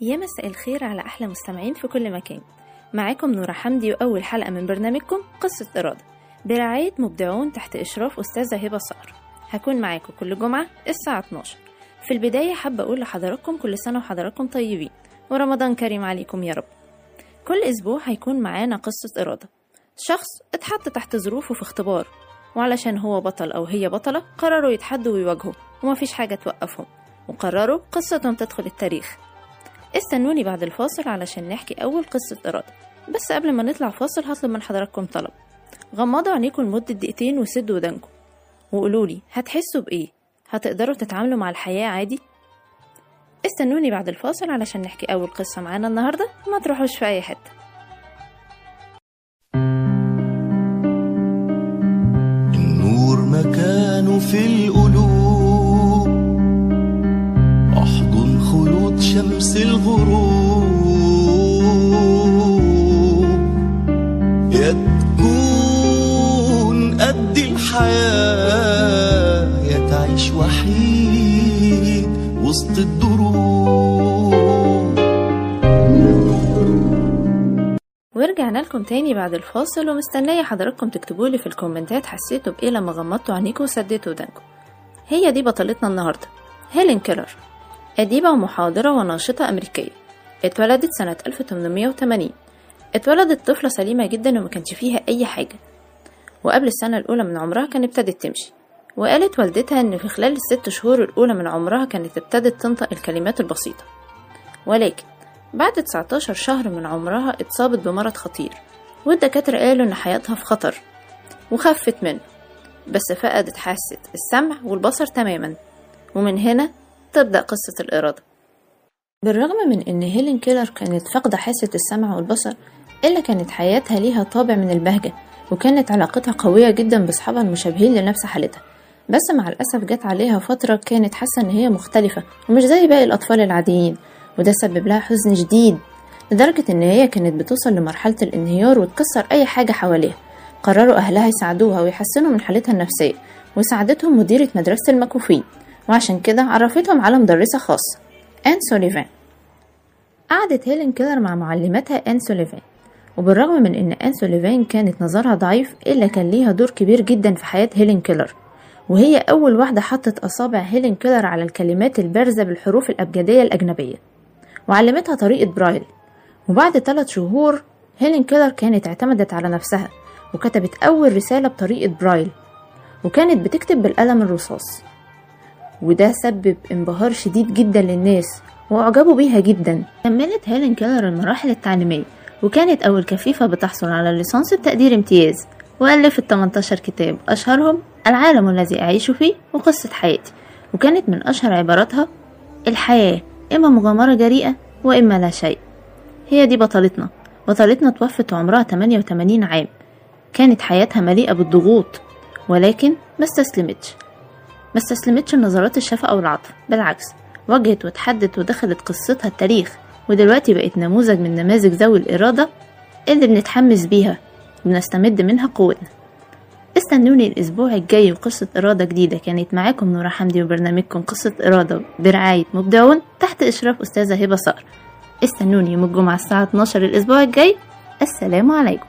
يا مساء الخير على أحلى مستمعين في كل مكان. معاكم نورة حمدي وأول حلقة من برنامجكم قصة إرادة برعاية مبدعون تحت إشراف أستاذة هبة صقر. هكون معاكم كل جمعة الساعة 12 في البداية حابة أقول لحضراتكم كل سنة وحضراتكم طيبين ورمضان كريم عليكم يا رب. كل أسبوع هيكون معانا قصة إرادة. شخص اتحط تحت ظروفه في اختبار وعلشان هو بطل أو هي بطلة قرروا يتحدوا ويواجهوا ومفيش حاجة توقفهم وقرروا قصتهم تدخل التاريخ. استنوني بعد الفاصل علشان نحكي أول قصة إرادة. بس قبل ما نطلع فاصل هطلب من حضراتكم طلب. غمضوا عينيكم لمدة دقيقتين وسدوا ودانكم. وقولولي هتحسوا بإيه؟ هتقدروا تتعاملوا مع الحياة عادي؟ استنوني بعد الفاصل علشان نحكي أول قصة معانا النهاردة. ما تروحوش في أي حتة. النور مكانه في القلوب شمس الغروب. يا تكون قد الحياة يا تعيش وحيد وسط الدروب. ورجعنا لكم تاني بعد الفاصل ومستنية حضراتكم تكتبولي في الكومنتات حسيتوا بإيه لما غمضتوا عينيكم وسديتوا ودانكم. هي دي بطلتنا النهاردة هيلين كيلر. أديبة ومحاضرة وناشطة أمريكية. اتولدت سنة 1880 اتولدت طفلة سليمة جدا وما كانش فيها أي حاجة. وقبل السنة الأولى من عمرها كانت ابتدت تمشي. وقالت والدتها إن في خلال الست شهور الأولى من عمرها كانت ابتدت تنطق الكلمات البسيطة. ولكن بعد 19 شهر من عمرها اتصابت بمرض خطير. والدكاترة قالوا إن حياتها في خطر وخفت منه. بس فقدت حاسة السمع والبصر تماما. ومن هنا تبدأ قصة الإرادة. بالرغم من إن هيلين كيلر كانت فاقدة حاسة السمع والبصر إلا كانت حياتها ليها طابع من البهجة وكانت علاقتها قوية جدا بأصحابها المشابهين لنفس حالتها. بس مع الأسف جت عليها فترة كانت حاسة إن هي مختلفة ومش زي باقي الأطفال العاديين وده سبب لها حزن شديد لدرجة إن هي كانت بتوصل لمرحلة الانهيار وتكسر أي حاجة حواليها. قرروا أهلها يساعدوها ويحسنوا من حالتها النفسية وساعدتهم مديرة مدرسة المكفوفين وعشان كده عرفتهم على مدرسة خاصة. آن سوليفان قعدت هيلين كيلر مع معلمتها آن سوليفان وبالرغم من إن آن سوليفان كانت نظرها ضعيف إلا كان ليها دور كبير جدا في حياة هيلين كيلر وهي أول واحدة حطت أصابع هيلين كيلر على الكلمات البارزة بالحروف الأبجدية الأجنبية. وعلمتها طريقة برايل وبعد ثلاث شهور هيلين كيلر كانت اعتمدت على نفسها وكتبت أول رسالة بطريقة برايل وكانت بتكتب بالقلم الرصاص. وده سبب انبهار شديد جدا للناس وأعجبوا بيها جدا. كملت هيلين كيلر المراحل التعليمية وكانت أول كفيفة بتحصل على الليسانس بتقدير امتياز وألفت 18 كتاب أشهرهم العالم الذي أعيش فيه وقصة حياتي وكانت من أشهر عباراتها الحياة إما مغامرة جريئة وإما لا شيء. هي دي بطلتنا. بطلتنا توفت وعمرها 88 عام. كانت حياتها مليئة بالضغوط ولكن ما استسلمتش. ما استسلمتش لنظرات الشفقة والعطف بالعكس واجهت وتحدت ودخلت قصتها التاريخ ودلوقتي بقت نموذج من نماذج ذوي الإرادة اللي بنتحمس بيها وبنستمد منها قوتنا. استنوني الأسبوع الجاي وقصة إرادة جديدة كانت معاكم نورة حمدي وبرنامجكم قصة إرادة برعاية مبدعون تحت إشراف أستاذة هبة صقر. استنوني يوم الجمعة الساعة 12 الأسبوع الجاي. السلام عليكم.